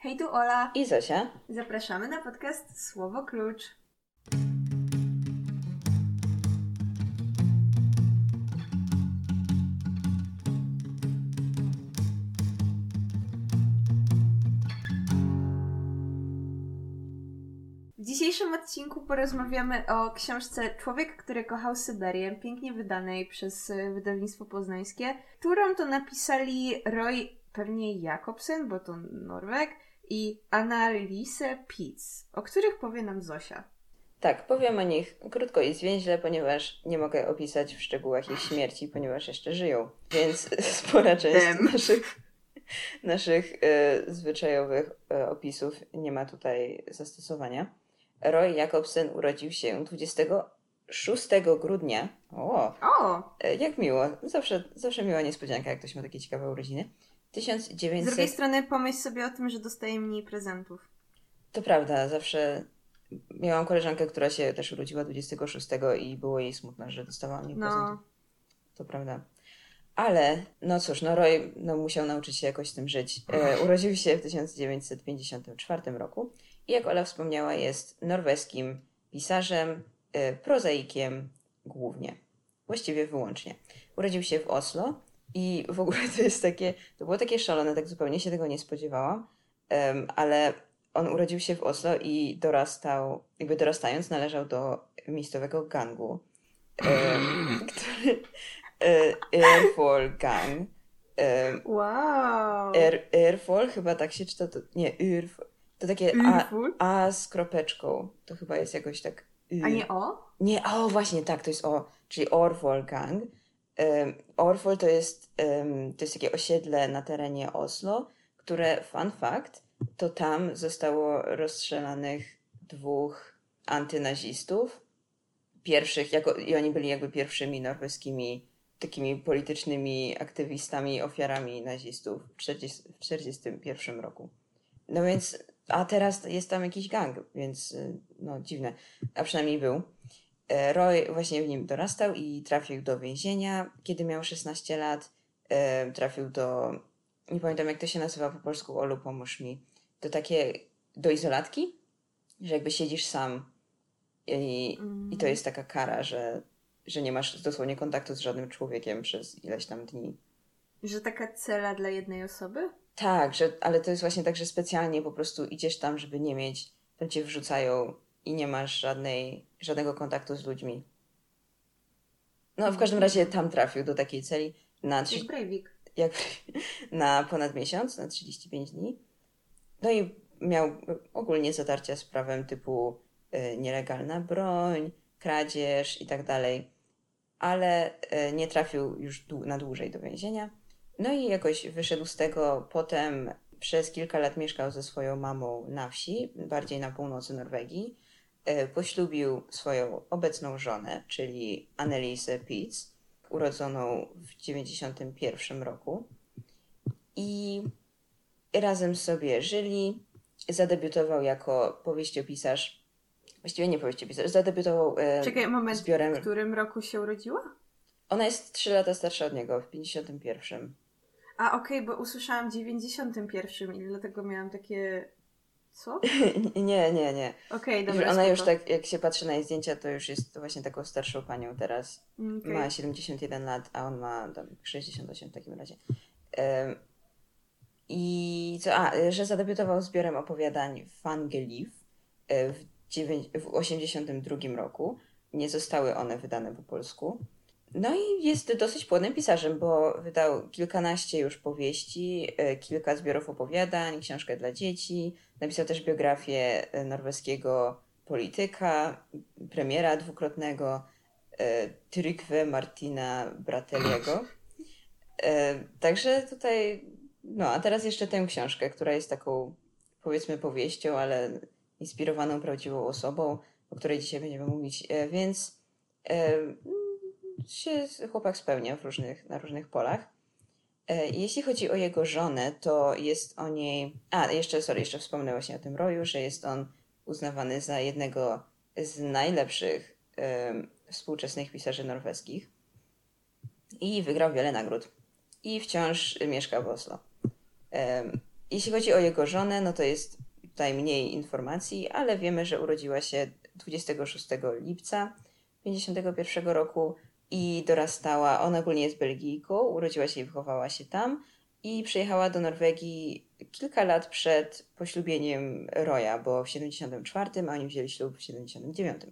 Hej, tu Ola. I Zosia. Zapraszamy na podcast Słowo Klucz. W dzisiejszym odcinku porozmawiamy o książce Człowiek, który kochał Syberię, pięknie wydanej przez y, wydawnictwo poznańskie, którą to napisali Roy pewnie Jakobsen, bo to Norweg, i Annalise Pitz, o których powie nam Zosia. Tak, powiem o nich krótko i zwięźle, ponieważ nie mogę opisać w szczegółach ich śmierci, ponieważ jeszcze żyją. Więc spora część Em. naszych, naszych e, zwyczajowych e, opisów nie ma tutaj zastosowania. Roy Jakobsen urodził się 26 grudnia. O, O! e, jak miło. Zawsze, zawsze miła niespodzianka, jak ktoś ma takie ciekawe urodziny. Z 1900... drugiej strony pomyśl sobie o tym, że dostaje mniej prezentów. To prawda, zawsze miałam koleżankę, która się też urodziła 26 i było jej smutno, że dostała mniej No. prezentów. To prawda. Ale, no cóż, no Roy no, musiał nauczyć się jakoś z tym żyć. E, urodził się w 1954 roku i jak Ola wspomniała, jest norweskim pisarzem, e, prozaikiem głównie. Właściwie wyłącznie. Urodził się w Oslo i w ogóle to jest takie, to było takie szalone, tak zupełnie się tego nie spodziewałam, Em, ale on urodził się w Oslo i dorastał, jakby dorastając należał do miejscowego gangu, em, który e, Airfall Gang. Em, Wow! Air, Airfall chyba tak się czyta, to, nie, Airfall. To takie a, a z kropeczką. To chyba jest jakoś tak. y. A nie o? Nie, o właśnie, tak, to jest O, czyli Orfol Gang. Orfol to jest, to jest takie osiedle na terenie Oslo, które, fun fact, to tam zostało rozstrzelanych dwóch antynazistów. Pierwszych, jako, i oni byli jakby pierwszymi norweskimi takimi politycznymi aktywistami, ofiarami nazistów w 40 w 1941 roku. No więc, a teraz jest tam jakiś gang, więc no dziwne, a przynajmniej był. E, Roy właśnie w nim dorastał i trafił do więzienia, kiedy miał 16 lat. E, Trafił do, nie pamiętam jak to się nazywa po polsku, Olu pomóż mi, do takie, do izolatki, że jakby siedzisz sam i, i to jest taka kara, że, że nie masz dosłownie kontaktu z żadnym człowiekiem przez ileś tam dni. Że taka cela dla jednej osoby? Tak, że, ale to jest właśnie tak, że specjalnie po prostu idziesz tam, żeby nie mieć, tam cię wrzucają i nie masz żadnej, żadnego kontaktu z ludźmi. No, w każdym razie tam trafił do takiej celi na, trzy, Jak Breivik. jak, na ponad miesiąc, na 35 dni. No i miał ogólnie zatarcia z prawem typu y, nielegalna broń, kradzież i tak dalej, ale y, nie trafił już dłu- na dłużej do więzienia. No i jakoś wyszedł z tego. Potem przez kilka lat mieszkał ze swoją mamą na wsi, bardziej na północy Norwegii. Y, Poślubił swoją obecną żonę, czyli Annelise Pitz, urodzoną w 91 roku. I razem sobie żyli. Zadebiutował jako powieściopisarz. Właściwie nie powieściopisarz, zadebiutował e, Czekaj, moment. zbiorem. W którym roku się urodziła? Ona jest 3 lata starsza od niego, w 51. A okej, bo usłyszałam w 91 i dlatego miałam takie... Co? nie, nie, nie. Okej, Już dobra, ona już spoko. tak, jak się patrzy na jej zdjęcia, to już jest właśnie taką starszą panią teraz. Mm, okej. Ma 71 lat, a on ma tam 68 w takim razie. Em, I co? A, że zadebiutował zbiorem opowiadań Fangelief e, w, dziewię- w 82 roku. Nie zostały one wydane po polsku. No i jest dosyć płodnym pisarzem, bo wydał kilkanaście już powieści, e, kilka zbiorów opowiadań, książkę dla dzieci. Napisał też biografię e, norweskiego polityka, premiera dwukrotnego, e, Trygve Martina Brateliego. Także tutaj, no a teraz jeszcze tę książkę, która jest taką powiedzmy powieścią, ale inspirowaną prawdziwą osobą, o której dzisiaj będziemy mówić, więc się chłopak spełnia w różnych, na różnych polach. E, Jeśli chodzi o jego żonę, to jest o niej. A, jeszcze, sorry, jeszcze wspomnę właśnie o tym Roju, że jest on uznawany za jednego z najlepszych em, współczesnych pisarzy norweskich i wygrał wiele nagród. I wciąż mieszka w Oslo. Em, jeśli chodzi o jego żonę, no to jest tutaj mniej informacji, ale wiemy, że urodziła się 26 lipca 1951 roku i dorastała. Ona ogólnie jest Belgijką, urodziła się i wychowała się tam i przyjechała do Norwegii kilka lat przed poślubieniem Roya, bo w 74, a oni wzięli ślub w 79.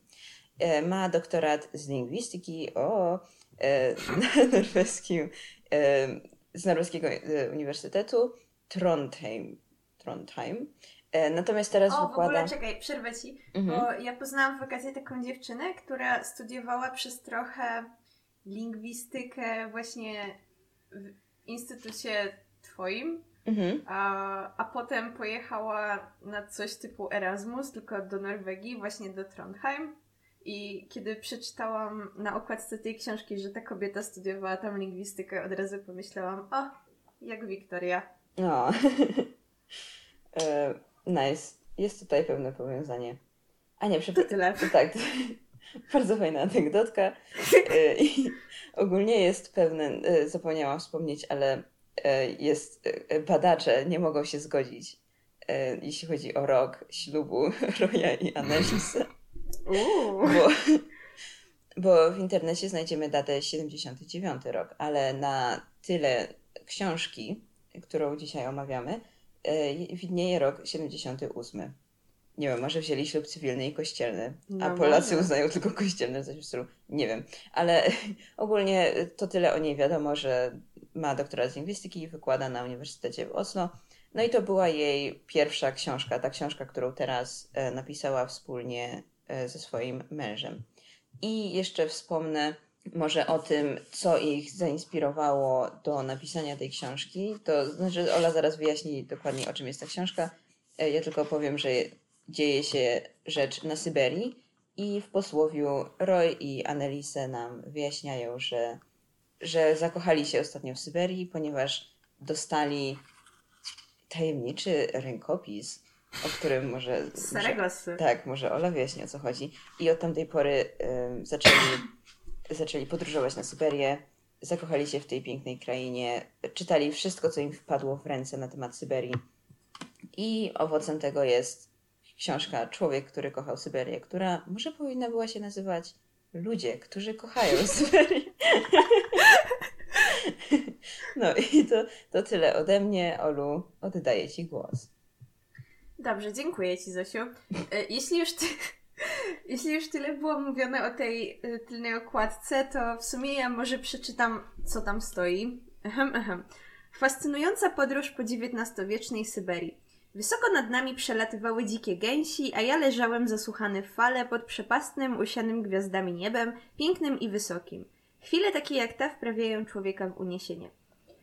E, ma doktorat z lingwistyki o e, norweskim, e, z norweskiego uniwersytetu Trondheim. Trondheim. E, natomiast teraz o, wykłada... w ogóle czekaj, przerwę ci, Mhm. bo ja poznałam w wakacje taką dziewczynę, która studiowała przez trochę lingwistykę właśnie w instytucie twoim, Mhm. a, a potem pojechała na coś typu Erasmus, tylko do Norwegii, właśnie do Trondheim. I kiedy przeczytałam na okładce tej książki, że ta kobieta studiowała tam lingwistykę, od razu pomyślałam, o, jak Wiktoria. No. E, nice. Jest tutaj pewne powiązanie. A nie, To przepraszam. tyle. Tak, bardzo fajna anegdotka. E, I ogólnie jest pewne, e, zapomniałam wspomnieć, ale e, jest, badacze nie mogą się zgodzić, jeśli chodzi o rok ślubu Roya i Anneliese, Uuu. bo, bo w internecie znajdziemy datę 79 rok, ale na tyle książki, którą dzisiaj omawiamy, widnieje rok 78. Nie wiem, może wzięli ślub cywilny i kościelny, a No Polacy może. uznają tylko kościelny coś w stylu. Nie wiem, ale ogólnie to tyle o niej wiadomo, że ma doktorat z lingwistyki i wykłada na Uniwersytecie w Oslo. No i to była jej pierwsza książka, ta książka, którą teraz e, napisała wspólnie e, ze swoim mężem. I jeszcze wspomnę może o tym, co ich zainspirowało do napisania tej książki. To znaczy, Ola zaraz wyjaśni dokładnie, o czym jest ta książka. E, Ja tylko powiem, że dzieje się rzecz na Syberii i w posłowiu Roy i Annelise nam wyjaśniają, że, że zakochali się ostatnio w Syberii, ponieważ dostali tajemniczy rękopis, o którym może... Saragosy. tak, może Ola wyjaśni o co chodzi. I od tamtej pory ym, zaczęli, zaczęli podróżować na Syberię, zakochali się w tej pięknej krainie, czytali wszystko, co im wpadło w ręce na temat Syberii. I owocem tego jest książka Człowiek, który kochał Syberię, która może powinna była się nazywać Ludzie, którzy kochają Syberię. No i to, to tyle ode mnie. Olu, oddaję Ci głos. Dobrze, dziękuję Ci, Zosiu. E, Jeśli już, ty, jeśli już tyle było mówione o tej e, tylnej okładce, to w sumie ja może przeczytam, co tam stoi. Ehem, ehem. Fascynująca podróż po XIX-wiecznej Syberii. Wysoko nad nami przelatywały dzikie gęsi, a ja leżałem zasłuchany w fale pod przepastnym, usianym gwiazdami niebem, pięknym i wysokim. Chwile takie jak ta wprawiają człowieka w uniesienie.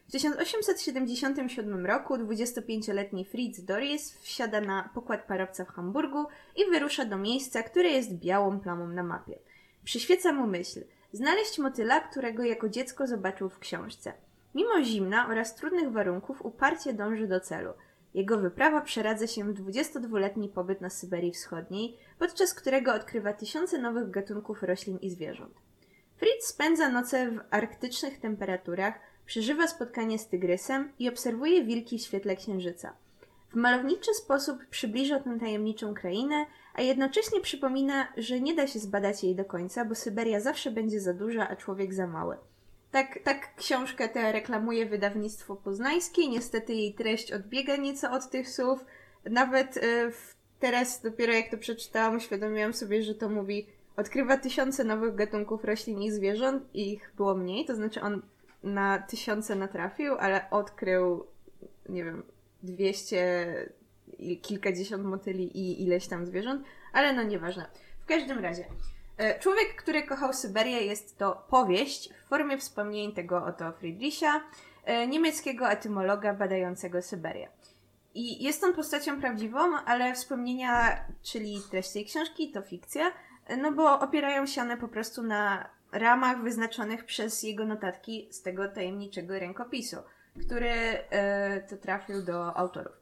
W 1877 roku 25-letni Fritz Doris wsiada na pokład parowca w Hamburgu i wyrusza do miejsca, które jest białą plamą na mapie. Przyświeca mu myśl znaleźć motyla, którego jako dziecko zobaczył w książce. Mimo zimna oraz trudnych warunków uparcie dąży do celu. Jego wyprawa przeradza się w 22-letni pobyt na Syberii Wschodniej, podczas którego odkrywa tysiące nowych gatunków roślin i zwierząt. Fritz spędza noce w arktycznych temperaturach, przeżywa spotkanie z tygrysem i obserwuje wilki w świetle księżyca. W malowniczy sposób przybliża tę tajemniczą krainę, a jednocześnie przypomina, że nie da się zbadać jej do końca, bo Syberia zawsze będzie za duża, a człowiek za mały. Tak, tak książkę tę reklamuje wydawnictwo poznańskie. Niestety jej treść odbiega nieco od tych słów. Nawet w, teraz, dopiero jak to przeczytałam, uświadomiłam sobie, że to mówi odkrywa tysiące nowych gatunków roślin i zwierząt ich było mniej, to znaczy on na tysiące natrafił, ale odkrył, nie wiem, 200 i kilkadziesiąt motyli i ileś tam zwierząt, ale no nieważne. W każdym razie, Człowiek, który kochał Syberię jest to powieść w formie wspomnień tego oto Friedricha, e, niemieckiego etymologa badającego Syberię. I jest on postacią prawdziwą, ale wspomnienia, czyli treść tej książki, to fikcja, e, no bo opierają się one po prostu na ramach wyznaczonych przez jego notatki z tego tajemniczego rękopisu, który e, to trafił do autorów.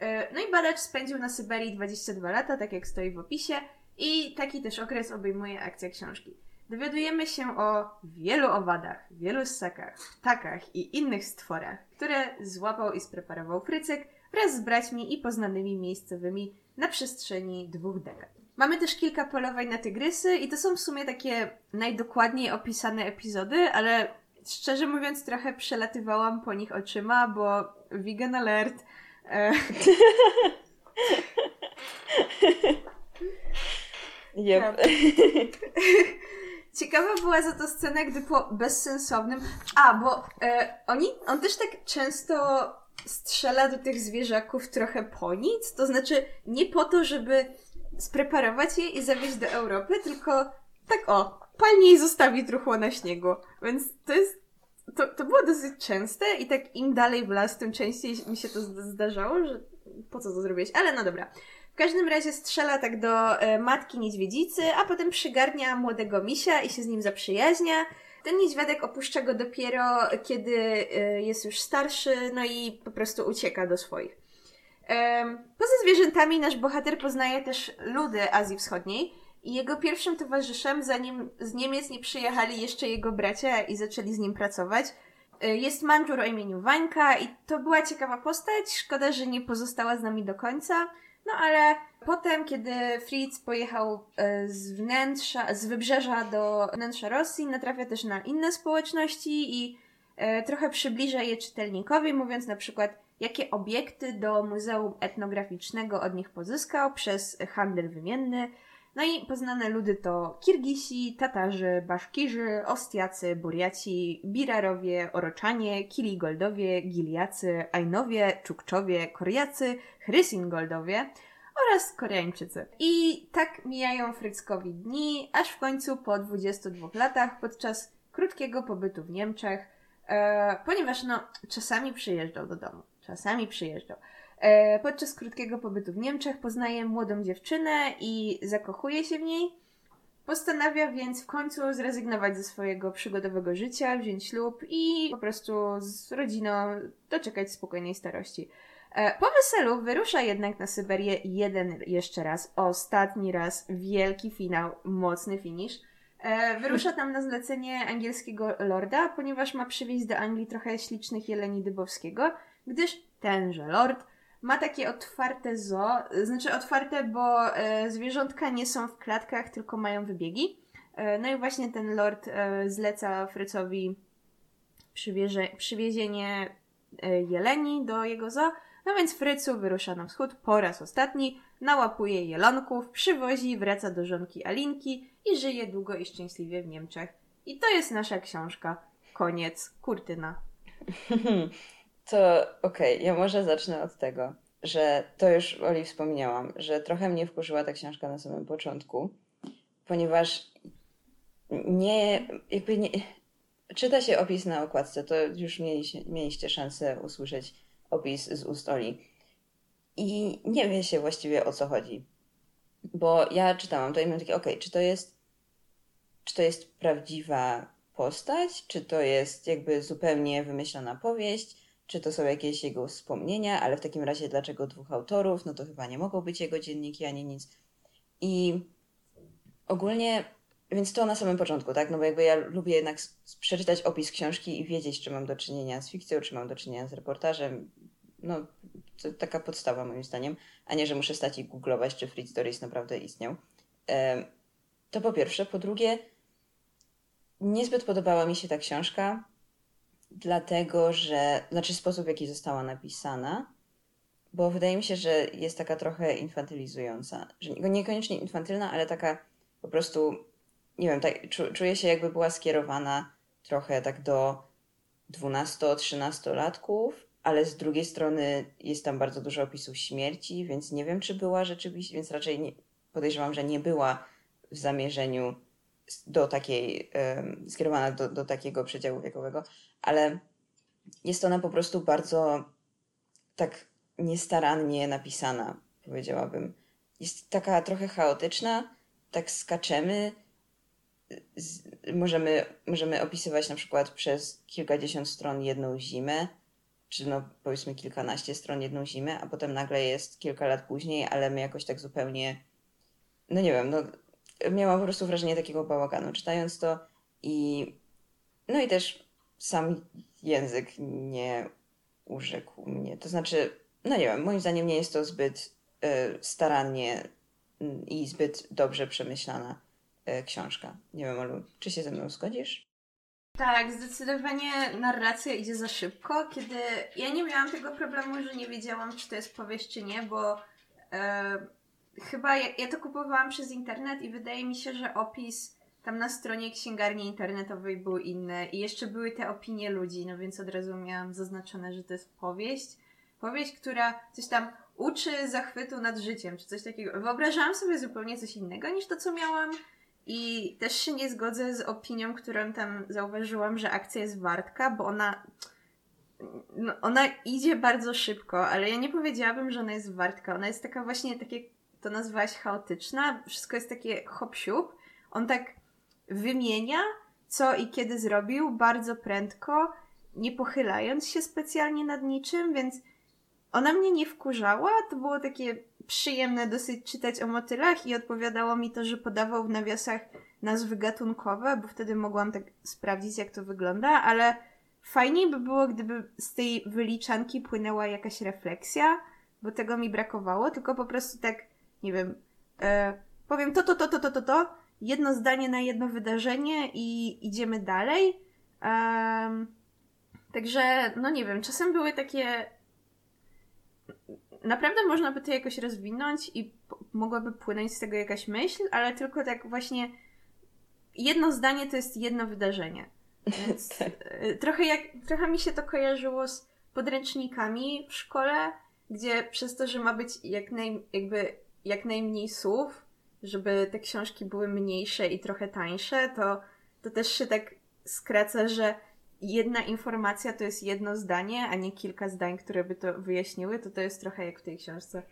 E, no i badacz spędził na Syberii 22 lata, tak jak stoi w opisie, i taki też okres obejmuje akcja książki. Dowiadujemy się o wielu owadach, wielu ssakach, ptakach i innych stworach, które złapał i spreparował Frycyk w wraz z braćmi i poznanymi miejscowymi na przestrzeni dwóch dekad. Mamy też kilka polowań na tygrysy i to są w sumie takie najdokładniej opisane epizody, ale szczerze mówiąc trochę przelatywałam po nich oczyma, bo vegan alert. E... Yep. Tak. Ciekawa była za to scena, gdy po bezsensownym. A, bo e, oni, on też tak często strzela do tych zwierzaków trochę po nic. To znaczy, nie po to, żeby spreparować je i zawieźć do Europy, tylko tak o, palnie i zostawi truchło na śniegu. Więc to jest. To, to było dosyć częste i tak im dalej w las, tym częściej mi się to zdarzało, że po co to zrobiłeś? Ale no dobra. Każdym razie strzela tak do e, matki niedźwiedzicy, a potem przygarnia młodego misia i się z nim zaprzyjaźnia. Ten niedźwiadek opuszcza go dopiero, kiedy e, jest już starszy, no i po prostu ucieka do swoich. Poza zwierzętami nasz bohater poznaje też ludy Azji Wschodniej i jego pierwszym towarzyszem, zanim z Niemiec nie przyjechali jeszcze jego bracia i zaczęli z nim pracować, e, jest Mandżur o imieniu Wańka i to była ciekawa postać. Szkoda, że nie pozostała z nami do końca. No ale potem, kiedy Fritz pojechał e, z wnętrza, z wybrzeża do wnętrza Rosji, natrafia też na inne społeczności i e, trochę przybliża je czytelnikowi, mówiąc na przykład, jakie obiekty do Muzeum Etnograficznego od nich pozyskał przez handel wymienny. No i poznane ludy to Kirgisi, Tatarzy, Baszkirzy, Ostiacy, Buriaci, Birarowie, Oroczanie, Kiligoldowie, Giliacy, Ajnowie, Czukczowie, Korjacy, Chrysingoldowie oraz Koreańczycy. I tak mijają Fryckowi dni, aż w końcu po 22 latach, podczas krótkiego pobytu w Niemczech, e, ponieważ no, czasami przyjeżdżał do domu, czasami przyjeżdżał. E, podczas krótkiego pobytu w Niemczech poznaje młodą dziewczynę i zakochuje się w niej. Postanawia więc w końcu zrezygnować ze swojego przygodowego życia, wziąć ślub i po prostu z rodziną doczekać spokojnej starości. E, po weselu wyrusza jednak na Syberię jeden jeszcze raz, ostatni raz, wielki finał, mocny finish. E, wyrusza tam na zlecenie angielskiego lorda, ponieważ ma przywieźć do Anglii trochę ślicznych jeleni dybowskiego, gdyż tenże lord ma takie otwarte zoo, znaczy otwarte, bo e, zwierzątka nie są w klatkach, tylko mają wybiegi. E, no i właśnie ten lord e, zleca Frycowi przywiezie, przywiezienie jeleni do jego zoo. No więc Frycu wyrusza na wschód po raz ostatni, nałapuje jelonków, przywozi, wraca do żonki Alinki i żyje długo i szczęśliwie w Niemczech. I to jest nasza książka. Koniec. Kurtyna. To okej, okay, ja może zacznę od tego, że to już Oli wspomniałam, że trochę mnie wkurzyła ta książka na samym początku, ponieważ nie, jakby nie, czyta się opis na okładce, to już mieliście, mieliście szansę usłyszeć opis z ust Oli. I nie wie się właściwie o co chodzi. Bo ja czytałam to i miałam takie, okej, okay, czy to jest czy to jest prawdziwa postać, czy to jest jakby zupełnie wymyślona powieść, czy to są jakieś jego wspomnienia, ale w takim razie dlaczego dwóch autorów? No to chyba nie mogą być jego dzienniki ani nic. I ogólnie, więc to na samym początku, tak? No bo jakby ja lubię jednak przeczytać opis książki i wiedzieć, czy mam do czynienia z fikcją, czy mam do czynienia z reportażem. No, to taka podstawa moim zdaniem, a nie, że muszę stać i googlować, czy Fritz Doris naprawdę istniał. To po pierwsze. Po drugie, niezbyt podobała mi się ta książka dlatego że, znaczy sposób, w jaki została napisana, bo wydaje mi się, że jest taka trochę infantylizująca. Że niekoniecznie infantylna, ale taka po prostu, nie wiem, tak, czuję się jakby była skierowana trochę tak do 12-13 latków, ale z drugiej strony jest tam bardzo dużo opisów śmierci, więc nie wiem, czy była rzeczywiście, więc raczej nie, podejrzewam, że nie była w zamierzeniu do takiej, skierowana do, do takiego przedziału wiekowego, ale jest ona po prostu bardzo tak niestarannie napisana, powiedziałabym. Jest taka trochę chaotyczna, tak skaczemy. Z, możemy, możemy opisywać na przykład przez kilkadziesiąt stron jedną zimę, czy no powiedzmy kilkanaście stron jedną zimę, a potem nagle jest kilka lat później, ale my jakoś tak zupełnie, no nie wiem, no miałam po prostu wrażenie takiego bałaganu czytając to i no i też sam język nie urzekł mnie. To znaczy no nie wiem, moim zdaniem nie jest to zbyt y, starannie y, i zbyt dobrze przemyślana y, książka. Nie wiem, Olu, czy się ze mną zgodzisz? Tak, zdecydowanie narracja idzie za szybko, kiedy ja nie miałam tego problemu, że nie wiedziałam, czy to jest powieść, czy nie, bo e, chyba ja, ja, to kupowałam przez internet i wydaje mi się, że opis tam na stronie księgarni internetowej był inny i jeszcze były te opinie ludzi, no więc od razu miałam zaznaczone, że to jest powieść. Powieść, która coś tam uczy zachwytu nad życiem, czy coś takiego. Wyobrażałam sobie zupełnie coś innego niż to, co miałam i też się nie zgodzę z opinią, którą tam zauważyłam, że akcja jest wartka, bo ona. No, ona idzie bardzo szybko, ale ja nie powiedziałabym, że ona jest wartka. Ona jest taka właśnie, takie to nazwałaś chaotyczna. Wszystko jest takie hop On tak wymienia, co i kiedy zrobił, bardzo prędko, nie pochylając się specjalnie nad niczym, więc ona mnie nie wkurzała. To było takie przyjemne dosyć czytać o motylach i odpowiadało mi to, że podawał w nawiasach nazwy gatunkowe, bo wtedy mogłam tak sprawdzić, jak to wygląda, ale fajniej by było, gdyby z tej wyliczanki płynęła jakaś refleksja, bo tego mi brakowało, tylko po prostu tak, nie wiem, e, powiem to, to, to, to, to, to, to, jedno zdanie na jedno wydarzenie i idziemy dalej. Um, także, no nie wiem, czasem były takie naprawdę można by to jakoś rozwinąć i mogłaby płynąć z tego jakaś myśl, ale tylko tak właśnie jedno zdanie to jest jedno wydarzenie. Więc tak. E, trochę, jak, trochę mi się to kojarzyło z podręcznikami w szkole, gdzie przez to, że ma być jak, naj, jakby, jak najmniej słów, żeby te książki były mniejsze i trochę tańsze, to, to też się tak skraca, że jedna informacja to jest jedno zdanie, a nie kilka zdań, które by to wyjaśniły, to to jest trochę jak w tej książce.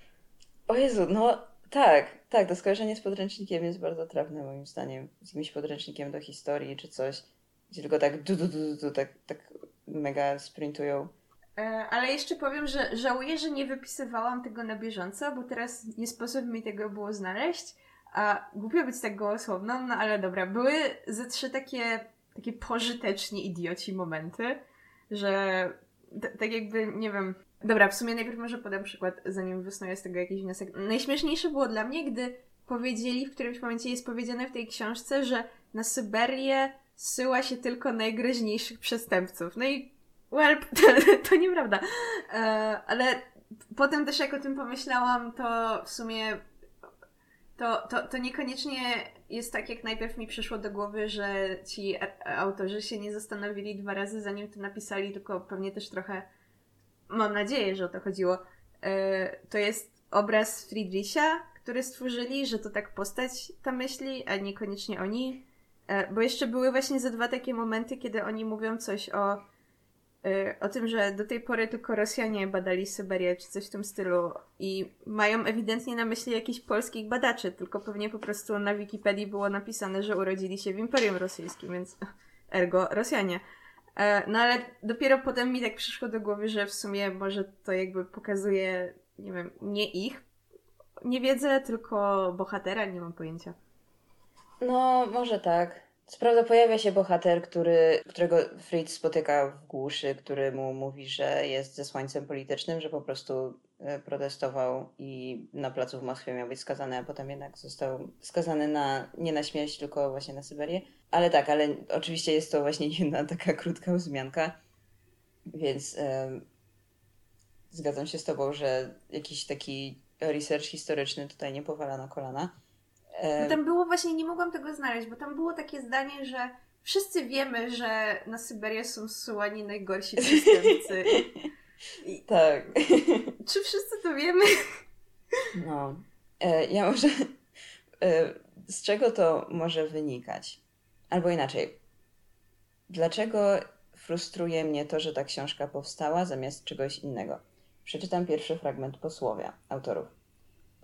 O Jezu, no tak, tak, to skojarzenie z podręcznikiem jest bardzo trafne moim zdaniem. Z jakimś podręcznikiem do historii czy coś, gdzie tylko tak du, du, du, du tak, tak mega sprintują. E, ale jeszcze powiem, że żałuję, że nie wypisywałam tego na bieżąco, bo teraz nie sposób mi tego było znaleźć. A głupio być tak gołosłowną, no ale dobra, były ze trzy takie takie pożyteczni idioci momenty, że tak jakby, nie wiem. Dobra, w sumie najpierw może podam przykład, zanim wysnuję z tego jakiś wniosek. Najśmieszniejsze było dla mnie, gdy powiedzieli, w którymś momencie jest powiedziane w tej książce, że na Syberię syła się tylko najgroźniejszych przestępców. No i, well, to, to nieprawda. E, ale potem też jak o tym pomyślałam, to w sumie to, to, to niekoniecznie jest tak, jak najpierw mi przyszło do głowy, że ci autorzy się nie zastanowili dwa razy, zanim to napisali, tylko pewnie też trochę mam nadzieję, że o to chodziło. E, to jest obraz Friedricha, który stworzyli, że to tak postać ta myśli, a niekoniecznie oni. E, bo jeszcze były właśnie ze dwa takie momenty, kiedy oni mówią coś o o tym, że do tej pory tylko Rosjanie badali Syberię czy coś w tym stylu i mają ewidentnie na myśli jakichś polskich badaczy, tylko pewnie po prostu na Wikipedii było napisane, że urodzili się w Imperium Rosyjskim, więc ergo Rosjanie. E, no ale dopiero potem mi tak przyszło do głowy, że w sumie może to jakby pokazuje, nie wiem, nie ich niewiedzę, tylko bohatera, nie mam pojęcia. No, może tak. Co prawda pojawia się bohater, który, którego Fritz spotyka w głuszy, który mu mówi, że jest ze słońcem politycznym, że po prostu e, protestował i na placu w Moskwie miał być skazany, a potem jednak został skazany na, nie na śmierć, tylko właśnie na Syberię. Ale tak, ale oczywiście jest to właśnie jedna taka krótka wzmianka, więc zgadzam się z Tobą, że jakiś taki research historyczny tutaj nie powala na kolana. No tam było właśnie, nie mogłam tego znaleźć, bo tam było takie zdanie, że wszyscy wiemy, że na Syberię są zsyłani najgorsi przestępcy. I... Tak. Czy wszyscy to wiemy? No. E, ja może... E, z czego to może wynikać? Albo inaczej. Dlaczego frustruje mnie to, że ta książka powstała zamiast czegoś innego? Przeczytam pierwszy fragment posłowia autorów.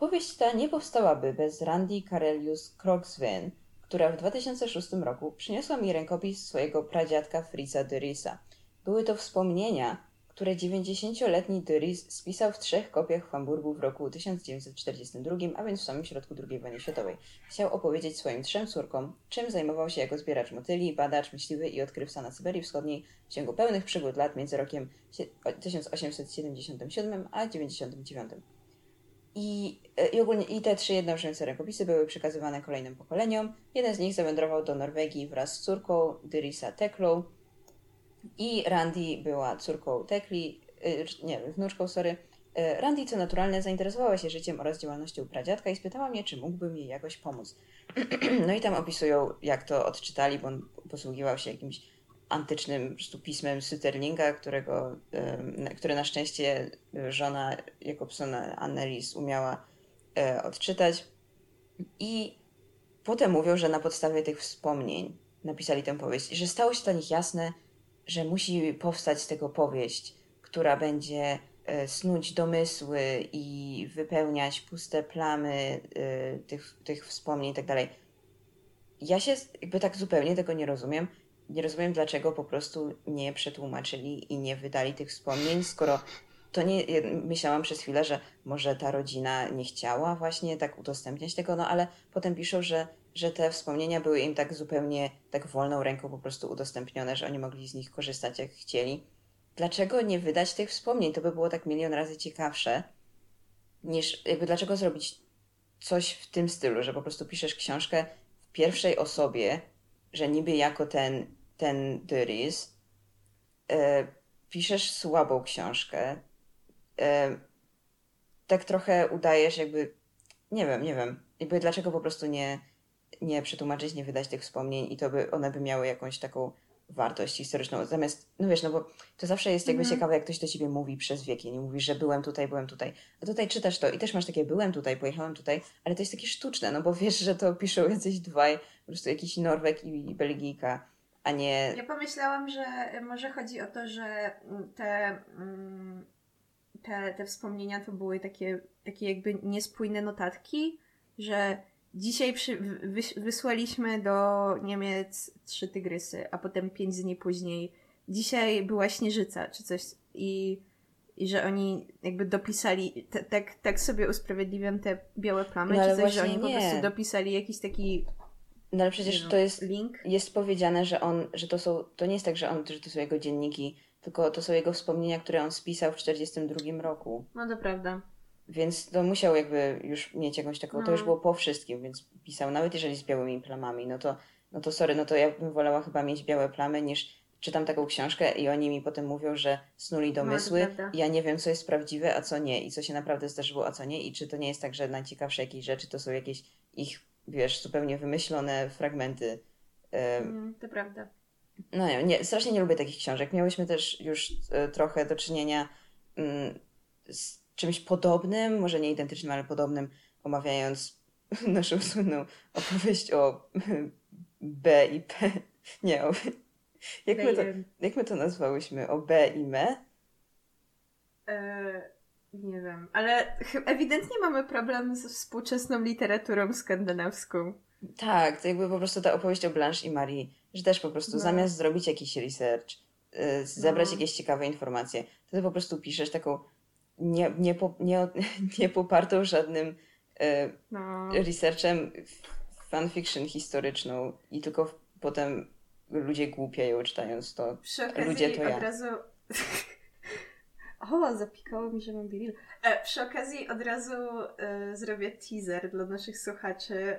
Powieść ta nie powstałaby bez Randy Karelius Krogswyn, która w 2006 roku przyniosła mi rękopis swojego pradziadka Fritza de Risa. Były to wspomnienia, które 90-letni Dyrys spisał w trzech kopiach w Hamburgu w roku 1942, a więc w samym środku II wojny światowej. Chciał opowiedzieć swoim trzem córkom, czym zajmował się jako zbieracz motyli, badacz, myśliwy i odkrywca na Syberii Wschodniej w ciągu pełnych przygód lat między rokiem 1877 a 99. I, e, i ogólnie i te trzy jednoczące rękopisy były przekazywane kolejnym pokoleniom. Jeden z nich zawędrował do Norwegii wraz z córką Dyrisa Teklow, i Randy była córką Tekli, y, nie, wnuczką, sorry. Y, Randy, co naturalne, zainteresowała się życiem oraz działalnością pradziadka i spytała mnie, czy mógłbym jej jakoś pomóc. no i tam opisują, jak to odczytali, bo on posługiwał się jakimś antycznym pismem Süterlinga, którego, które na szczęście żona Jakobsona, Annelies, umiała e, odczytać. I potem mówią, że na podstawie tych wspomnień napisali tę powieść i że stało się dla nich jasne, że musi powstać z tego powieść, która będzie e, snuć domysły i wypełniać puste plamy e, tych, tych wspomnień i tak dalej. Ja się jakby tak zupełnie tego nie rozumiem. Nie rozumiem, dlaczego po prostu nie przetłumaczyli i nie wydali tych wspomnień, skoro to nie. Myślałam przez chwilę, że może ta rodzina nie chciała właśnie tak udostępniać tego, no ale potem piszą, że że te wspomnienia były im tak zupełnie tak wolną ręką po prostu udostępnione, że oni mogli z nich korzystać jak chcieli. Dlaczego nie wydać tych wspomnień? To by było tak milion razy ciekawsze, niż jakby dlaczego zrobić coś w tym stylu, że po prostu piszesz książkę w pierwszej osobie, że niby jako ten, ten Dyrys, e, piszesz słabą książkę, e, tak trochę udajesz jakby, nie wiem, nie wiem, jakby dlaczego po prostu nie, nie przetłumaczyć, nie wydać tych wspomnień i to by one by miały jakąś taką wartość historyczną. Zamiast, no wiesz, no bo to zawsze jest jakby mm. ciekawe, jak ktoś do ciebie mówi przez wieki. Nie mówisz, że byłem tutaj, byłem tutaj. A tutaj czytasz to i też masz takie byłem tutaj, pojechałem tutaj, ale to jest takie sztuczne, no bo wiesz, że to piszą jacyś dwaj, po prostu jakiś Norweg i Belgijka, a nie... Ja pomyślałam, że może chodzi o to, że te, mm, te, te wspomnienia to były takie, takie jakby niespójne notatki, że Dzisiaj przy, wys, wysłaliśmy do Niemiec trzy tygrysy, a potem pięć dni później. Dzisiaj była śnieżyca, czy coś. I, i że oni jakby dopisali, te, tak, tak sobie usprawiedliwiam te białe plamy, no, czy coś, że oni nie. po prostu dopisali jakiś taki. No ale przecież to jest. Link. Jest powiedziane, że on, że to są. To nie jest tak, że on, że to są jego dzienniki, tylko to są jego wspomnienia, które on spisał w 1942 roku. No to prawda. Więc to musiał jakby już mieć jakąś taką, no. to już no. było po wszystkim, więc pisał, nawet jeżeli z białymi plamami, no to, no to sorry, no to ja bym wolała chyba mieć białe plamy niż czytam taką książkę i oni mi potem mówią, że snuli no, domysły no, ja nie wiem, co jest prawdziwe, a co nie i co się naprawdę zdarzyło, a co nie i czy to nie jest tak, że najciekawsze jakieś rzeczy to są jakieś ich, wiesz, zupełnie wymyślone fragmenty. Mm, to prawda. No nie, nie, strasznie nie lubię takich książek. Miałyśmy też już y, trochę do czynienia y, z czymś podobnym, może nie identycznym, ale podobnym, omawiając naszą słynną opowieść o B i P. Nie, o, jak, my to, jak my to nazwałyśmy? O B i me? E, nie wiem, ale ewidentnie mamy problem z współczesną literaturą skandynawską. Tak, to jakby po prostu ta opowieść o Blanche i Marie, że też po prostu no. zamiast zrobić jakiś research, y, zebrać no. jakieś ciekawe informacje, to ty po prostu piszesz taką nie, nie, po, nie, nie popartą żadnym e, no. researchem fanfiction historyczą i tylko potem ludzie głupieją czytając to. Przy okazji ludzie to ja. od razu... o, zapikało mi, że mam biril. E, przy okazji od razu e, zrobię teaser dla naszych słuchaczy.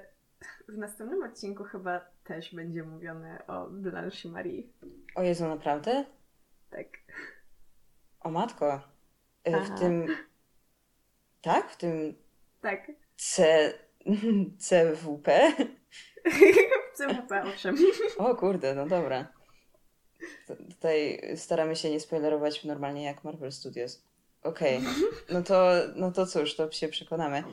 W następnym odcinku chyba też będzie mówione o Blanche Marie. O Jezu, naprawdę? Tak. O matko. E, w tym. Tak? W tym. Tak. C. CWP? CWP, owszem. O kurde, no dobra. Tutaj staramy się nie spoilerować normalnie jak Marvel Studios. Okej, okay. no, to, no to cóż, to się przekonamy.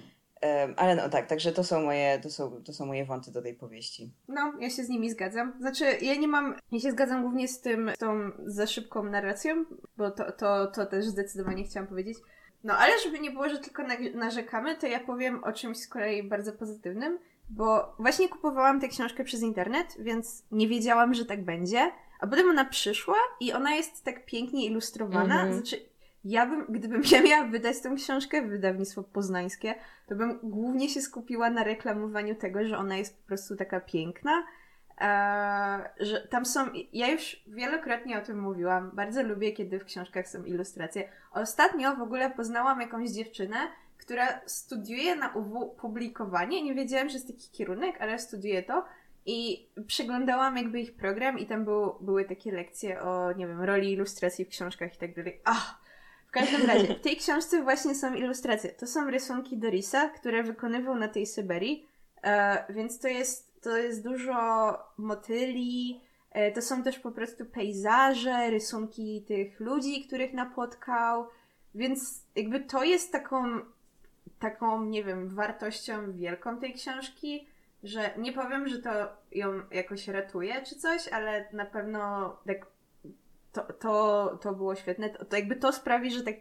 Um, ale no tak, także to są moje, to są, to są moje wąty do tej powieści. No, ja się z nimi zgadzam. Znaczy, ja nie mam, ja się zgadzam głównie z tym, z tą za szybką narracją, bo to, to, to też zdecydowanie chciałam powiedzieć. No, ale żeby nie było, że tylko narzekamy, to ja powiem o czymś z kolei bardzo pozytywnym, bo właśnie kupowałam tę książkę przez internet, więc nie wiedziałam, że tak będzie, a potem ona przyszła i ona jest tak pięknie ilustrowana. Mhm. Znaczy, ja bym, gdybym ja miała wydać tę książkę w wydawnictwo poznańskie, to bym głównie się skupiła na reklamowaniu tego, że ona jest po prostu taka piękna. Eee, że tam są, ja już wielokrotnie o tym mówiłam, bardzo lubię, kiedy w książkach są ilustracje. Ostatnio w ogóle poznałam jakąś dziewczynę, która studiuje na UW publikowanie. Nie wiedziałam, że jest taki kierunek, ale studiuje to. I przeglądałam jakby ich program i tam był, były takie lekcje o, nie wiem, roli ilustracji w książkach i tak dalej. W każdym razie, w tej książce właśnie są ilustracje. To są rysunki Dorisa, które wykonywał na tej Syberii, e, więc to jest, to jest dużo motyli, e, to są też po prostu pejzaże, rysunki tych ludzi, których napotkał, więc jakby to jest taką, taką, nie wiem, wartością wielką tej książki, że nie powiem, że to ją jakoś ratuje czy coś, ale na pewno tak to, to, to było świetne. To, to jakby to sprawi, że tak,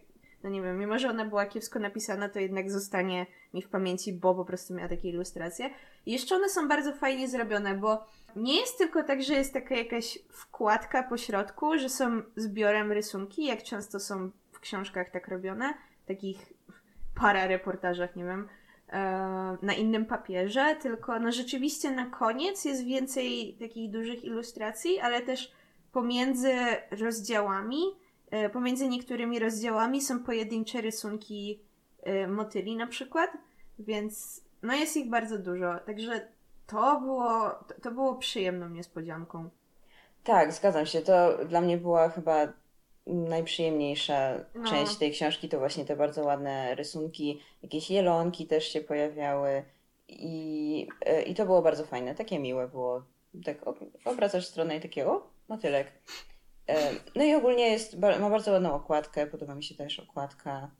no nie wiem, mimo że ona była kiepsko napisana, to jednak zostanie mi w pamięci, bo po prostu miała takie ilustracje. I jeszcze one są bardzo fajnie zrobione, bo nie jest tylko tak, że jest taka jakaś wkładka po środku, że są zbiorem rysunki, jak często są w książkach tak robione, takich para reportażach, nie wiem, na innym papierze, tylko no rzeczywiście na koniec jest więcej takich dużych ilustracji, ale też pomiędzy rozdziałami, e, pomiędzy niektórymi rozdziałami są pojedyncze rysunki e, motyli na przykład, więc no jest ich bardzo dużo, także to było, to było przyjemną niespodzianką. Tak, zgadzam się. To dla mnie była chyba najprzyjemniejsza No. część tej książki. To właśnie te bardzo ładne rysunki, jakieś jelonki też się pojawiały i, e, i to było bardzo fajne. Takie miłe było. Tak obracasz stronę i takie, o, motylek. E, No i ogólnie jest, ma bardzo ładną okładkę, podoba mi się też okładka.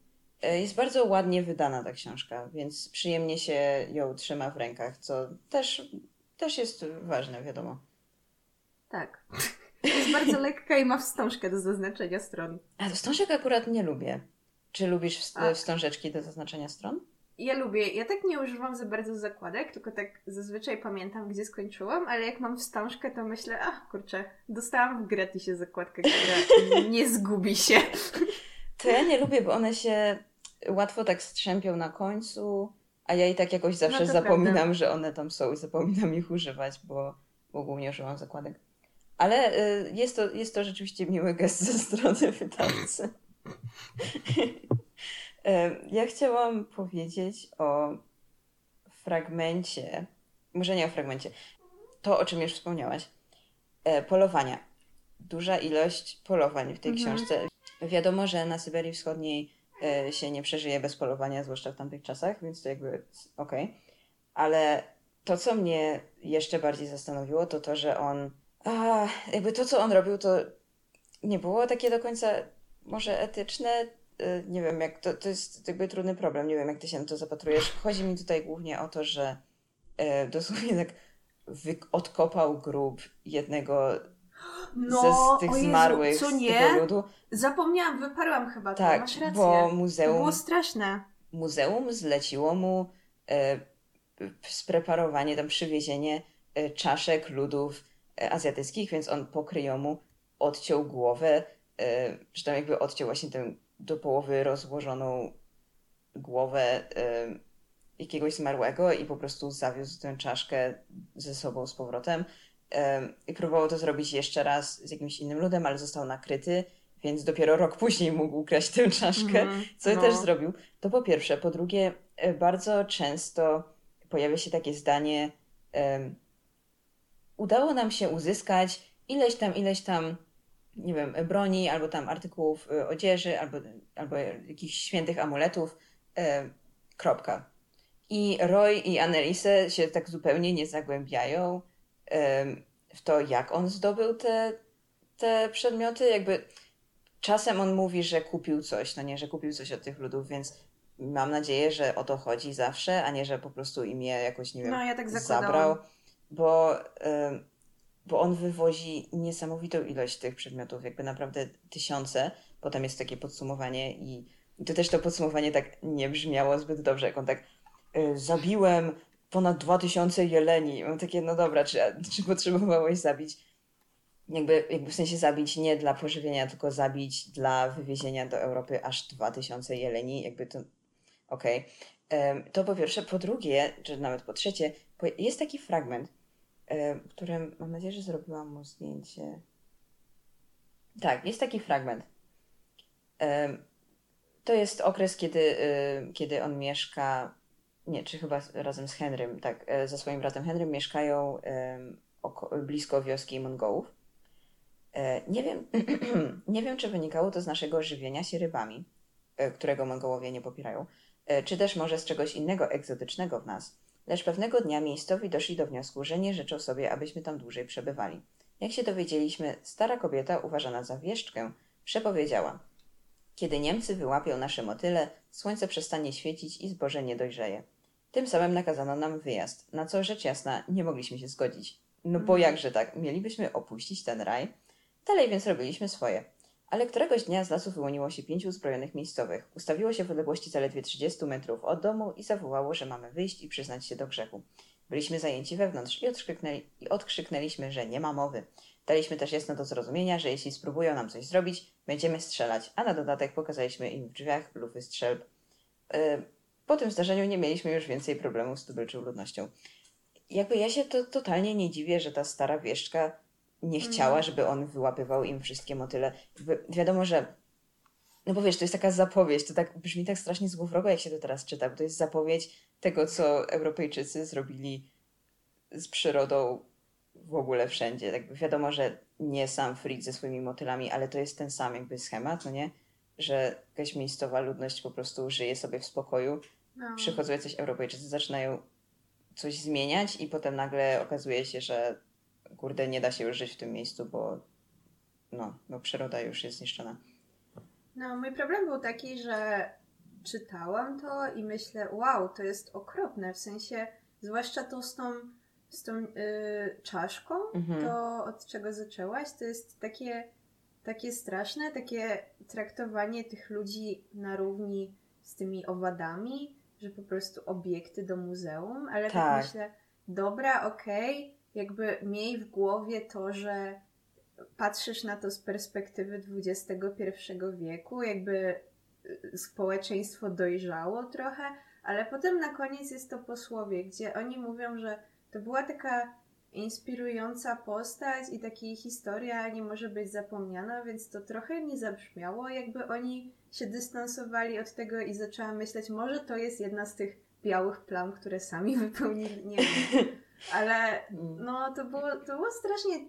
E, Jest bardzo ładnie wydana ta książka, więc przyjemnie się ją trzyma w rękach, co też, też jest ważne, wiadomo. Tak. Jest bardzo lekka i ma wstążkę do zaznaczenia stron. A wstążek akurat nie lubię. Czy lubisz wst- wstążeczki do zaznaczenia stron? Ja lubię, ja tak nie używam za bardzo zakładek, tylko tak zazwyczaj pamiętam, gdzie skończyłam, ale jak mam wstążkę, to myślę, ach kurczę, dostałam w gratisie zakładkę, która nie zgubi się. To ja nie lubię, bo one się łatwo tak strzępią na końcu, a ja i tak jakoś zawsze No zapominam, prawda. że one tam są i zapominam ich używać, bo, bo głównie używam zakładek. Ale y, jest, to, jest to rzeczywiście miły gest ze strony wydawcy. Ja chciałam powiedzieć o fragmencie, może nie o fragmencie, to o czym już wspomniałaś. E, polowania. Duża ilość polowań w tej Mhm. książce. Wiadomo, że na Syberii Wschodniej e, się nie przeżyje bez polowania, zwłaszcza w tamtych czasach, więc to jakby okej. Ale to, co mnie jeszcze bardziej zastanowiło, to to, że on. A, jakby to, co on robił, to nie było takie do końca może etyczne. E, Nie wiem, jak to, to jest jakby trudny problem. Nie wiem, jak ty się na to zapatrujesz. Chodzi mi tutaj głównie o to, że e, dosłownie tak odkopał grób jednego ze z tych No, Jezu, zmarłych co z nie? tego ludu. Zapomniałam, wyparłam chyba to, Tak, masz rację. bo To muzeum, było straszne. muzeum zleciło mu e, spreparowanie, tam przywiezienie e, czaszek ludów azjatyckich, więc on po kryjomu odciął głowę, e, czy tam jakby odciął właśnie tę do połowy rozłożoną głowę e, jakiegoś zmarłego i po prostu zawiózł tę czaszkę ze sobą z powrotem. E, I próbował to zrobić jeszcze raz z jakimś innym ludem, ale został nakryty, więc dopiero rok później mógł ukraść tę czaszkę Mhm, co no. też zrobił. To po pierwsze. Po drugie, e, bardzo często pojawia się takie zdanie: Udało nam się uzyskać ileś tam, ileś tam, nie wiem, broni, albo tam artykułów e, odzieży, albo, albo jakichś świętych amuletów. E, kropka. I Roy i Annelise się tak zupełnie nie zagłębiają w to, jak on zdobył te, te przedmioty. Jakby czasem on mówi, że kupił coś, no nie, że kupił coś od tych ludów, więc mam nadzieję, że o to chodzi zawsze, a nie, że po prostu im je jakoś, nie wiem, No, ja tak zabrał, bo, bo on wywozi niesamowitą ilość tych przedmiotów, jakby naprawdę tysiące. Potem jest takie podsumowanie i, i to też to podsumowanie tak nie brzmiało zbyt dobrze, jak on tak y, zabiłem ponad 2000 jeleni. Mam takie, no dobra, czy, czy potrzebowałeś zabić jakby, jakby w sensie zabić nie dla pożywienia, tylko zabić dla wywiezienia do Europy aż 2000 jeleni, jakby to okej. Okay. To po pierwsze. Po drugie, czy nawet po trzecie, jest taki fragment, w którym mam nadzieję, że zrobiłam mu zdjęcie. Tak, jest taki fragment. To jest okres, kiedy, kiedy on mieszka, nie, czy chyba razem z Henrym, tak, e, ze swoim bratem Henrym mieszkają blisko wioski Mongołów. E, nie wiem, nie wiem, czy wynikało to z naszego żywienia się rybami, e, którego Mongołowie nie popierają, czy też może z czegoś innego egzotycznego w nas. Lecz pewnego dnia miejscowi doszli do wniosku, że nie życzą sobie, abyśmy tam dłużej przebywali. Jak się dowiedzieliśmy, stara kobieta, uważana za wieszczkę, przepowiedziała: Kiedy Niemcy wyłapią nasze motyle, słońce przestanie świecić i zboże nie dojrzeje. Tym samym nakazano nam wyjazd, na co rzecz jasna nie mogliśmy się zgodzić. No bo mhm. jakże tak, mielibyśmy opuścić ten raj? Dalej więc robiliśmy swoje. Ale któregoś dnia z lasu wyłoniło się pięciu uzbrojonych miejscowych. Ustawiło się w odległości zaledwie 30 metrów od domu i zawołało, że mamy wyjść i przyznać się do grzechu. Byliśmy zajęci wewnątrz i, odkrzyknęli, i odkrzyknęliśmy, że nie ma mowy. Daliśmy też jasno do zrozumienia, że jeśli spróbują nam coś zrobić, będziemy strzelać, a na dodatek pokazaliśmy im w drzwiach lufy strzelb. Yy, po tym zdarzeniu nie mieliśmy już więcej problemów z tubylczą ludnością. Jakby ja się to totalnie nie dziwię, że ta stara wieszczka nie chciała, mhm. żeby on wyłapywał im wszystkie motyle. Jakby wiadomo, że no bo wiesz, to jest taka zapowiedź, to tak brzmi tak strasznie złowrogo, jak się to teraz czyta, bo to jest zapowiedź tego, co Europejczycy zrobili z przyrodą w ogóle wszędzie. Tak wiadomo, że nie sam Fritz ze swoimi motylami, ale to jest ten sam jakby schemat, no nie? Że jakaś miejscowa ludność po prostu żyje sobie w spokoju. No. Przychodzą jacyś Europejczycy, zaczynają coś zmieniać i potem nagle okazuje się, że kurde, nie da się już żyć w tym miejscu, bo no, bo przyroda już jest zniszczona. No, mój problem był taki, że czytałam to i myślę, wow, to jest okropne, w sensie, zwłaszcza to z tą, z tą yy, czaszką, mhm. to od czego zaczęłaś, to jest takie, takie straszne, takie traktowanie tych ludzi na równi z tymi owadami, że po prostu obiekty do muzeum, ale tak, tak myślę, dobra, okej, okay, jakby miej w głowie to, że patrzysz na to z perspektywy XXI wieku, jakby y, społeczeństwo dojrzało trochę, ale potem na koniec jest to posłowie, gdzie oni mówią, że to była taka inspirująca postać i takiej historia nie może być zapomniana, więc to trochę nie zabrzmiało, jakby oni się dystansowali od tego i zaczęłam myśleć, może to jest jedna z tych białych plam, które sami wypełnili, nie wiem. Ale mm. no to było, to było strasznie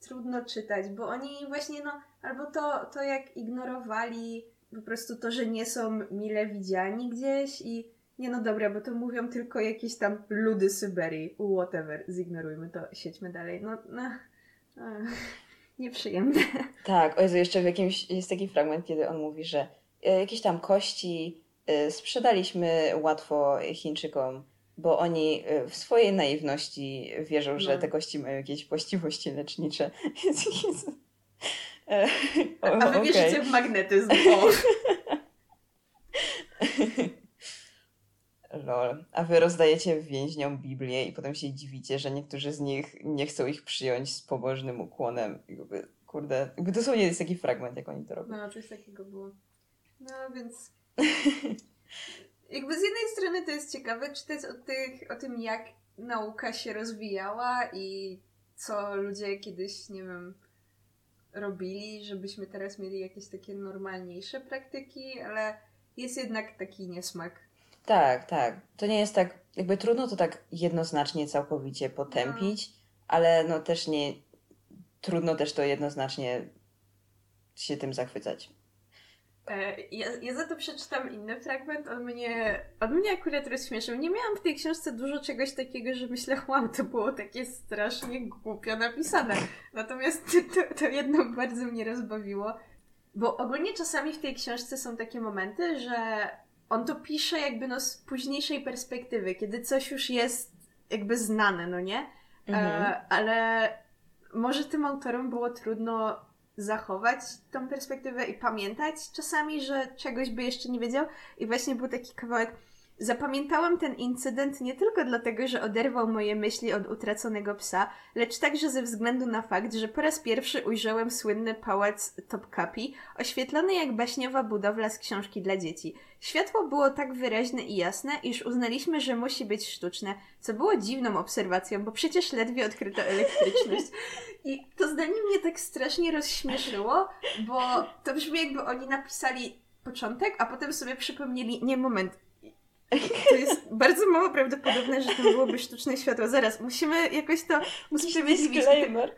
trudno czytać, bo oni właśnie no, albo to, to jak ignorowali po prostu to, że nie są mile widziani gdzieś i nie no dobra, bo to mówią tylko jakieś tam ludy Syberii, whatever, zignorujmy to, siedźmy dalej. No, no, no nieprzyjemne. Tak, o Jezu, jeszcze w jakimś, jest taki fragment, kiedy on mówi, że e, jakieś tam kości e, sprzedaliśmy łatwo Chińczykom, bo oni y, w swojej naiwności wierzą, no. że te kości mają jakieś właściwości lecznicze. E, A wy okay. wierzycie w magnetyzm. Lol. A wy rozdajecie więźniom Biblię i potem się dziwicie, że niektórzy z nich nie chcą ich przyjąć z pobożnym ukłonem. Jakby, kurde, jakby dosłownie jest taki fragment, jak oni to robią. No, coś takiego było. No, więc jakby z jednej strony to jest ciekawe czytać o, tych, o tym, jak nauka się rozwijała i co ludzie kiedyś, nie wiem, robili, żebyśmy teraz mieli jakieś takie normalniejsze praktyki, ale jest jednak taki niesmak. Tak, tak. To nie jest tak, jakby trudno to tak jednoznacznie całkowicie potępić, no. ale no też nie, trudno też to jednoznacznie się tym zachwycać. E, ja, ja za to przeczytam inny fragment. On mnie, on mnie akurat rozśmieszył. Nie miałam w tej książce dużo czegoś takiego, że myślę, wow, to było takie strasznie głupio napisane. Natomiast to, to jednak bardzo mnie rozbawiło. Bo ogólnie czasami w tej książce są takie momenty, że on to pisze jakby no z późniejszej perspektywy, kiedy coś już jest jakby znane, no nie? E, mhm. E, ale może tym autorom było trudno zachować tą perspektywę i pamiętać czasami, że czegoś by jeszcze nie wiedział. I właśnie był taki kawałek. Zapamiętałam ten incydent nie tylko dlatego, że oderwał moje myśli od utraconego psa, lecz także ze względu na fakt, że po raz pierwszy ujrzałem słynny pałac Topkapi, oświetlony jak baśniowa budowla z książki dla dzieci. Światło było tak wyraźne i jasne, iż uznaliśmy, że musi być sztuczne, co było dziwną obserwacją, bo przecież ledwie odkryto elektryczność. I zdanie mnie tak strasznie rozśmieszyło, bo to brzmi jakby oni napisali początek, a potem sobie przypomnieli, nie moment, to jest bardzo mało prawdopodobne, że to byłoby sztuczne światło. Zaraz, musimy jakoś to usprawiedliwić. Disclaimer.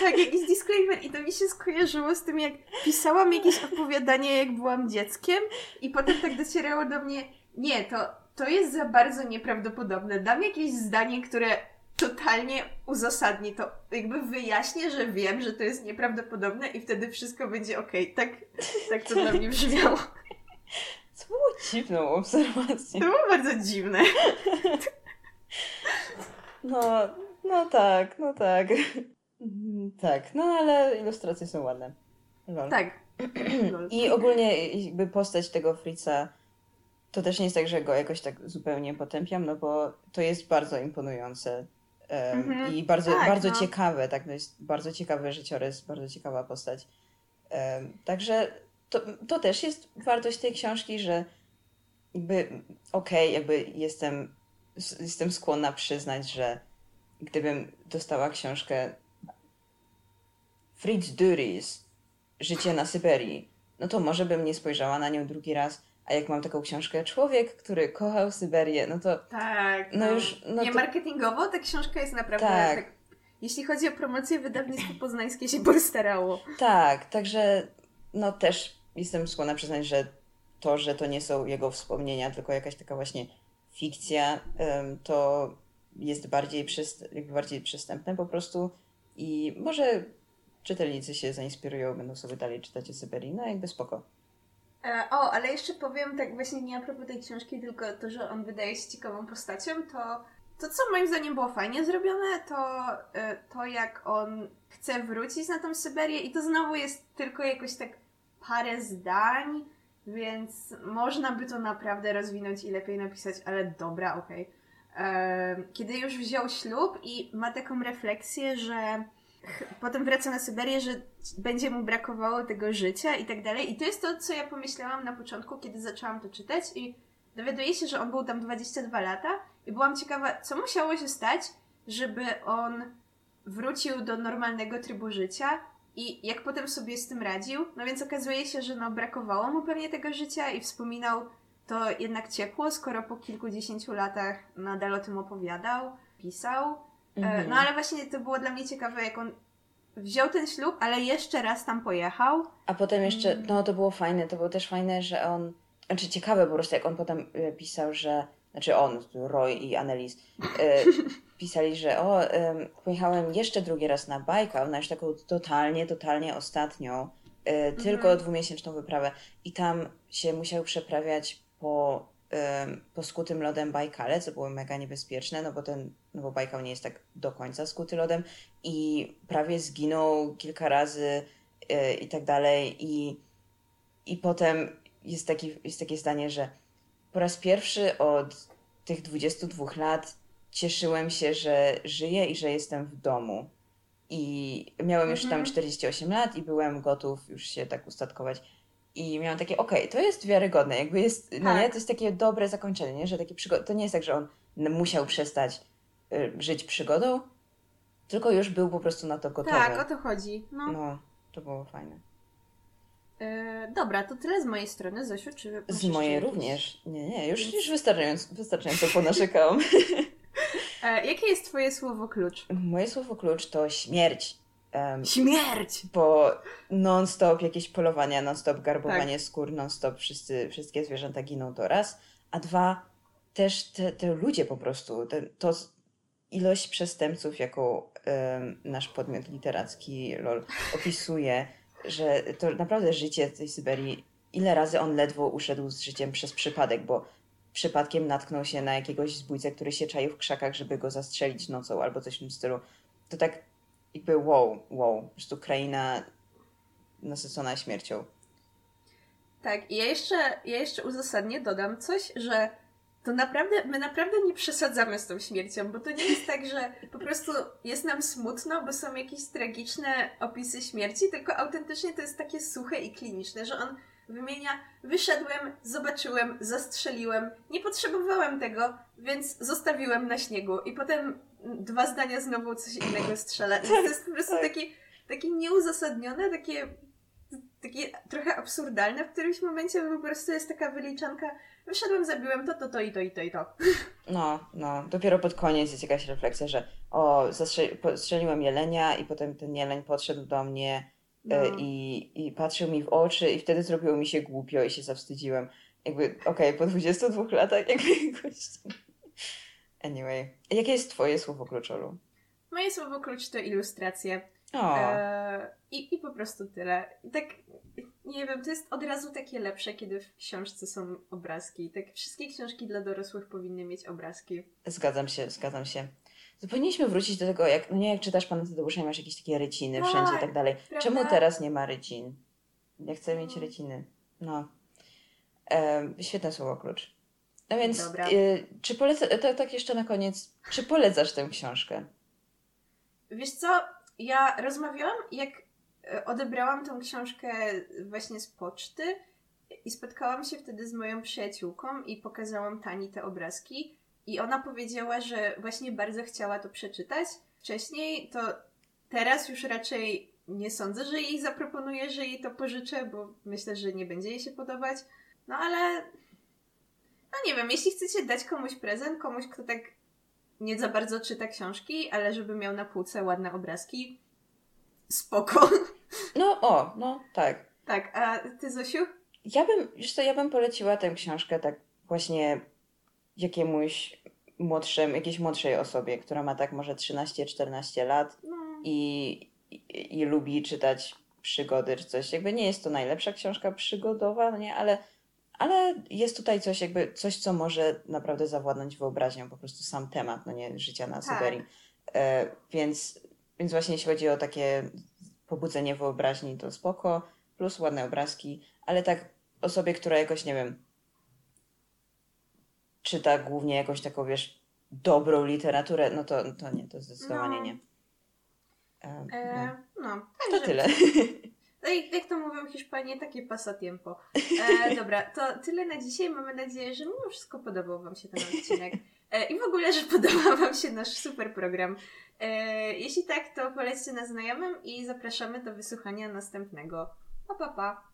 Tak, jakiś disclaimer. I to mi się skojarzyło z tym, jak pisałam jakieś opowiadanie, jak byłam dzieckiem i potem tak docierało do mnie, nie, to, to jest za bardzo nieprawdopodobne. Dam jakieś zdanie, które totalnie uzasadni to. Jakby wyjaśnię, że wiem, że to jest nieprawdopodobne i wtedy wszystko będzie ok. Tak, tak to dla mnie brzmiało. To było dziwną obserwacją. To było bardzo dziwne. No, no tak, no tak. Tak, no ale ilustracje są ładne. Lol. Tak. I ogólnie jakby postać tego Fritza to też nie jest tak, że go jakoś tak zupełnie potępiam, no bo to jest bardzo imponujące mm-hmm. i bardzo, tak, bardzo no. ciekawe, tak, to jest bardzo ciekawy życiorys, bardzo ciekawa postać. Także to, to też jest wartość tej książki, że jakby okej, okay, jakby jestem, jestem skłonna przyznać, że gdybym dostała książkę Fritz Duris Życie na Syberii, no to może bym nie spojrzała na nią drugi raz, a jak mam taką książkę Człowiek, który kochał Syberię, no to... Tak, no, no już... No nie to... marketingowo, ta książka jest naprawdę... Tak. tak. Jeśli chodzi o promocję, wydawnictwo poznańskie się postarało. Tak, także no też jestem skłonna przyznać, że to, że to nie są jego wspomnienia, tylko jakaś taka właśnie fikcja, to jest bardziej, przyst- jakby bardziej przystępne po prostu i może czytelnicy się zainspirują, będą sobie dalej czytać o Syberii, no jakby spoko. E, o, ale jeszcze powiem tak właśnie nie a propos tej książki, tylko to, że on wydaje się ciekawą postacią, to to, co moim zdaniem było fajnie zrobione, to e, to, jak on chce wrócić na tą Syberię i to znowu jest tylko jakoś tak parę zdań, więc można by to naprawdę rozwinąć i lepiej napisać, ale dobra, okej. Okay. Kiedy już wziął ślub i ma taką refleksję, że potem wraca na Syberię, że będzie mu brakowało tego życia i tak dalej. I to jest to, co ja pomyślałam na początku, kiedy zaczęłam to czytać i dowiaduję się, że on był tam 22 lata i byłam ciekawa, co musiało się stać, żeby on wrócił do normalnego trybu życia i jak potem sobie z tym radził, no więc okazuje się, że no brakowało mu pewnie tego życia i wspominał to jednak ciepło, skoro po kilkudziesięciu latach nadal o tym opowiadał, pisał. E, mhm. No ale właśnie to było dla mnie ciekawe, jak on wziął ten ślub, ale jeszcze raz tam pojechał. A potem jeszcze, mm. no to było fajne, to było też fajne, że on, znaczy ciekawe po prostu, jak on potem e, pisał, że znaczy on, Roy i Annelies, e, pisali, że o, pojechałem jeszcze drugi raz na bajka, na już taką totalnie, totalnie ostatnią, tylko mhm. dwumiesięczną wyprawę i tam się musiał przeprawiać po, po skutym lodem Bajkale, co było mega niebezpieczne, no bo ten, no bo Bajkał nie jest tak do końca skuty lodem i prawie zginął kilka razy e, i tak dalej i, i potem jest, taki, jest takie zdanie, że po raz pierwszy od tych 22 lat cieszyłem się, że żyję i że jestem w domu. I miałem już tam 48 mhm. lat i byłem gotów już się tak ustatkować. I miałam takie, okej, okay, to jest wiarygodne, jakby jest, tak. no nie, tak. to jest takie dobre zakończenie, nie? że takie przygody, to nie jest tak, że on musiał przestać y, żyć przygodą, tylko już był po prostu na to gotowy. Tak, o to chodzi. No, no to było fajne. E, dobra, to tyle z mojej strony. Zosiu, czy Z mojej jakieś... również. Nie, nie, już, już wystarczająco, wystarczająco ponarzekałam. E, jakie jest twoje słowo klucz? Moje słowo klucz to śmierć. Um, śmierć! Bo non-stop jakieś polowania, non-stop garbowanie tak. skór, non-stop wszyscy, wszystkie zwierzęta giną to raz. A dwa, też te, te ludzie po prostu, te, to ilość przestępców, jaką um, nasz podmiot literacki LOL opisuje, że to naprawdę życie tej Syberii, ile razy on ledwo uszedł z życiem przez przypadek, bo przypadkiem natknął się na jakiegoś zbójcę, który się czaił w krzakach, żeby go zastrzelić nocą albo coś w tym stylu. To tak jakby wow, wow, po prostu kraina nasycona śmiercią. Tak, i ja jeszcze, ja jeszcze uzasadnię dodam coś, że to naprawdę, my naprawdę nie przesadzamy z tą śmiercią, bo to nie jest tak, że po prostu jest nam smutno, bo są jakieś tragiczne opisy śmierci, tylko autentycznie to jest takie suche i kliniczne, że on wymienia wyszedłem, zobaczyłem, zastrzeliłem, nie potrzebowałem tego, więc zostawiłem na śniegu i potem dwa zdania znowu coś innego strzela. I to jest po prostu takie, takie nieuzasadnione, takie, takie trochę absurdalne w którymś momencie, bo po prostu jest taka wyliczanka wyszedłem, zabiłem to, to, to i to i to i to. No, no. Dopiero pod koniec jest jakaś refleksja, że o, zastrzeliłem jelenia i potem ten jeleń podszedł do mnie no. e, i, i patrzył mi w oczy i wtedy zrobiło mi się głupio i się zawstydziłem. Jakby, okej, okay, po 22 latach jakby jakoś... Anyway. Jakie jest twoje słowo kluczowe? Moje słowo klucz to ilustracje. E, i, I po prostu tyle. tak, nie wiem, to jest od razu takie lepsze, kiedy w książce są obrazki. Tak, wszystkie książki dla dorosłych powinny mieć obrazki. Zgadzam się, zgadzam się. To powinniśmy wrócić do tego, jak, no nie, jak czytasz Pana Tadeusza i masz jakieś takie ryciny no, wszędzie i tak dalej. Prawda? Czemu teraz nie ma rycin? Ja chcę mieć no. ryciny. No. E, świetne słowo klucz. No więc, y, czy poleca, tak, tak jeszcze na koniec, czy polecasz tę książkę? Wiesz co, ja rozmawiałam, jak e, odebrałam tą książkę właśnie z poczty i spotkałam się wtedy z moją przyjaciółką i pokazałam Tani te obrazki i ona powiedziała, że właśnie bardzo chciała to przeczytać. Wcześniej to teraz już raczej nie sądzę, że jej zaproponuję, że jej to pożyczę, bo myślę, że nie będzie jej się podobać. No ale no nie wiem, jeśli chcecie dać komuś prezent, komuś, kto tak nie za bardzo czyta książki, ale żeby miał na półce ładne obrazki, spoko. No, o, no, tak. Tak, a ty, Zosiu? Ja bym, już to ja bym poleciła tę książkę tak właśnie jakiemuś młodszym, jakiejś młodszej osobie, która ma tak może 13-14 lat no. i, i, i, lubi czytać przygody czy coś. Jakby nie jest to najlepsza książka przygodowa, no nie, ale ale jest tutaj coś jakby, coś, co może naprawdę zawładnąć wyobraźnią, po prostu sam temat, no nie, życia na tak. Syberii. E, więc, więc właśnie jeśli chodzi o takie pobudzenie wyobraźni, to spoko, plus ładne obrazki, ale tak osobie, która jakoś, nie wiem, czyta głównie jakąś taką, wiesz, dobrą literaturę, no to, to nie, to zdecydowanie no. nie. E, e no. no. To tyle. No i jak to mówią Hiszpanie, takie pasatiempo. E, dobra, to tyle na dzisiaj. Mamy nadzieję, że mimo wszystko podobał Wam się ten odcinek. E, I w ogóle, że podobał Wam się nasz super program. E, jeśli tak, to polećcie na znajomym i zapraszamy do wysłuchania następnego. Pa, pa, pa.